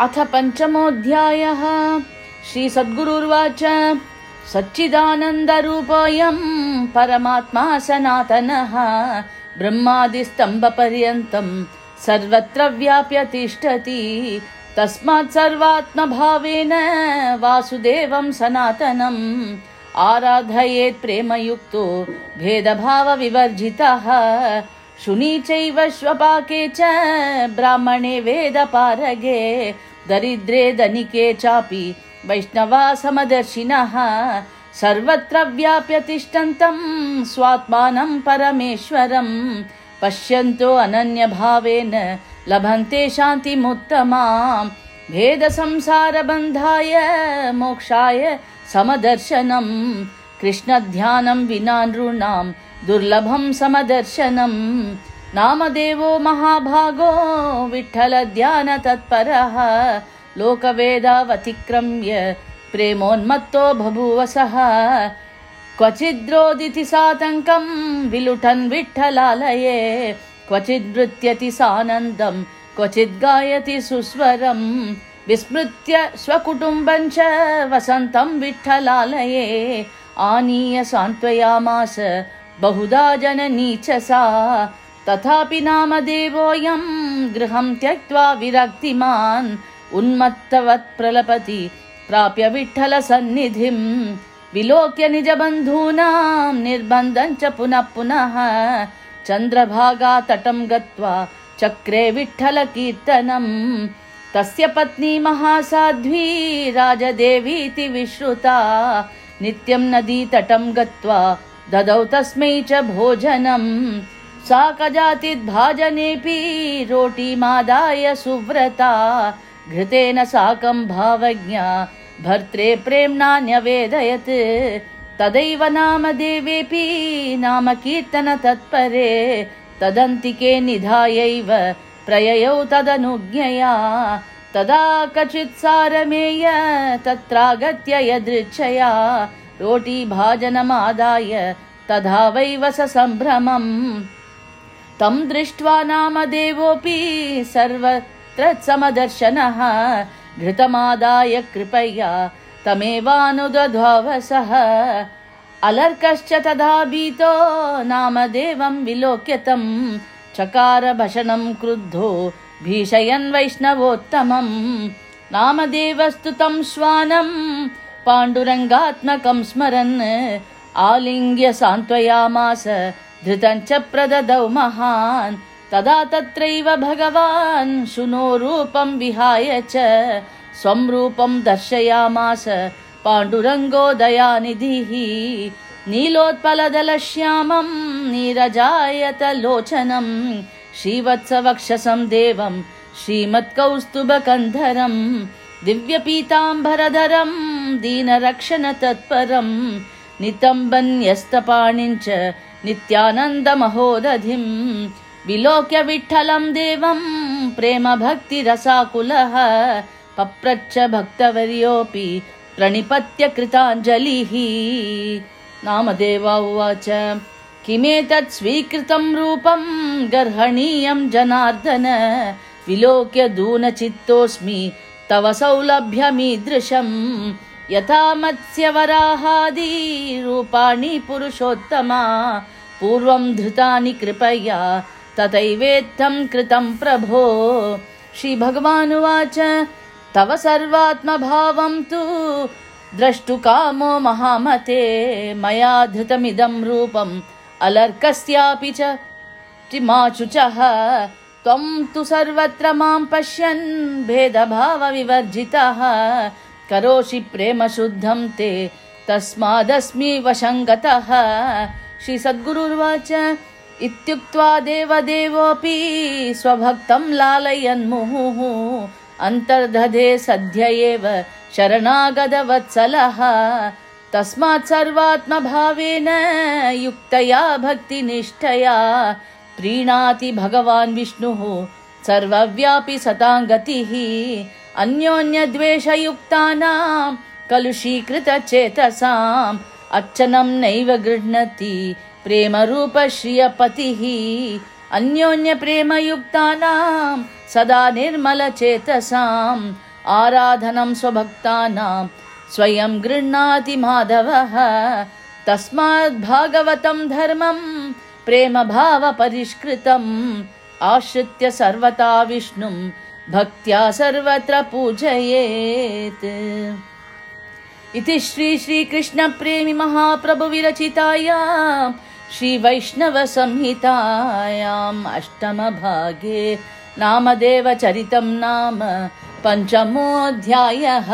अथ पञ्चमोऽध्यायः। श्रीसद्गुरुर्वाच। सच्चिदानन्दरूपोऽयं परमात्मा सनातनः। ब्रह्मादिस्तम्भपर्यन्तं सर्वत्र व्याप्य तिष्ठति। तस्मात् सर्वात्मभावेन वासुदेवं सनातनम्। आराधयेत् प्रेमयुक्तो भेदभावविवर्जितः शुनी चैव श्वपाके च ब्राह्मणे वेदपारगे दरिद्रे धनिके चापि वैष्णवा समदर्शिनः सर्वत्र व्याप्य तिष्ठन्तं स्वात्मानं परमेश्वरम् पश्यन्तो अनन्यभावेन लभन्ते शान्तिमुत्तमाम् भेदसंसारबन्धाय मोक्षाय समदर्शनम्। कृष्णध्यानं विना नृणां दुर्लभं समदर्शनम् नामदेवो महाभागो विठ्ठलध्यानतत्परः। लोकवेदावतिक्रम्य प्रेमोन्मत्तो बभूवसः क्वचिद्रोदिति सातङ्कं विलुठन् विठ्ठलालये। क्वचिद् नृत्यति सानन्दं क्वचिद् सुस्वरम् विस्मृत्य स्वकुटुम्बं च वसन्तं विठ्ठलालये। आनीय सान्त्वयामास बहुधा जननी च सा। तथापि नामदेवोऽयं गृहं त्यक्त्वा विरक्तिमान् उन्मत्तवत् प्रलपति प्राप्य विठ्ठलसन्निधिम् विलोक्य निजबन्धूनां निर्बन्धं च पुनः पुनः। चन्द्रभागा तटं गत्वा चक्रे विठ्ठलकीर्तनम् तस्य पत्नी महासाध्वी राजदेवीति विश्रुता। नित्यं नदीतटं गत्वा ददौ तस्मै च भोजनम्। सा कजातिद्भाजनेऽपि रोटीमादाय सुव्रता। घृतेन साकं भावज्ञा भर्त्रे प्रेम्णा न्यवेदयत्। तदैव नाम देवेऽपि नाम कीर्तन तत्परे। तदन्तिके निधायैव प्रययौ तदनुज्ञया। तदा क्वचित् सारमेय तत्रागत्य यदृच्छया रोटी भाजनमादाय तथा वै सम्भ्रमम्। तं दृष्ट्वा नाम देवोऽपि सर्वत्र समदर्शनः। घृतमादाय कृपया तमेवानुदध्वसः अलर्कश्च तदा भीतो नामदेवं विलोक्यतम्। चकार क्रुद्धो भीषयन् वैष्णवोत्तमम्। नामदेवस्तु तं श्वानम् पाण्डुरङ्गात्मकं स्मरन्। आलिङ्ग्य सान्त्वयामास धृतं च प्रददौ महान्। तदा तत्रैव भगवान् शुनो रूपं विहाय च स्वं रूपं दर्शयामास पाण्डुरङ्गो दयानिधिः नीलोत्पलदलश्यामं नीरजायत लोचनम् श्रीवत्सवक्षसं देवं श्रीमत्कौस्तुभकन्धरम् दिव्यपीताम्बरधरं दीनरक्षणतत्परम् नितम्बन्यस्तपाणिञ्च नित्यानन्दमहोदधिम् विलोक्य विठ्ठलं देवं प्रेमभक्तिरसाकुलः पप्रच्छ भक्तवर्योऽपि प्रणिपत्य कृताञ्जलिः नामदेव उवाच। किमेतत् स्वीकृतं रूपं गर्हणीयं जनार्दन विलोक्य दूनचित्तोऽस्मि तव सौलभ्यमीदृशम्। यथा मत्स्यवराहादि रूपाणि पुरुषोत्तमा। पूर्वं धृतानि कृपया तथैवेत्थं कृतं प्रभो। श्रीभगवानुवाच तव सर्वात्मभावं तु द्रष्टुकामो महामते। मया धृतमिदं रूपम् अलर्कस्यापि च चिमाचुचः त्वं तु सर्वत्र मां पश्यन् भेदभावविवर्जितः। करोषि प्रेम शुद्धं ते तस्मादस्मि वशङ्गतः। श्रीसद्गुरुर्वाच इत्युक्त्वा देवदेवोऽपि स्वभक्तं लालयन्मुहुः। अन्तर्दधे सद्य एव शरणागतवत्सलः। तस्मात् सर्वात्मभावेन युक्तया भक्तिनिष्ठया प्रीणाति भगवान् विष्णुः। सर्वव्यापि सतां गतिः। अन्योन्यद्वेषयुक्तानां कलुषीकृतचेतसाम् अर्चनं नैव गृह्णति प्रेमरूप श्रियपतिः अन्योन्यप्रेमयुक्तानां सदा निर्मलचेतसाम् आराधनं स्वभक्तानां स्वयं गृह्णाति माधवः। तस्माद् भागवतं धर्मं प्रेमभावपरिष्कृतम्। आश्रित्य सर्वथा विष्णुं भक्त्या सर्वत्र पूजयेत्। इति श्री श्रीकृष्णप्रेमि महाप्रभुविरचितायाम् श्रीवैष्णवसंहितायाम् अष्टमभागे नामदेवचरितं नाम पञ्चमोऽध्यायः।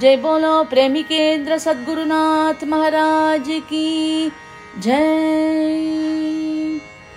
जय बोलो प्रेमिकेन्द्र सद्गुरुनाथ महाराज की जय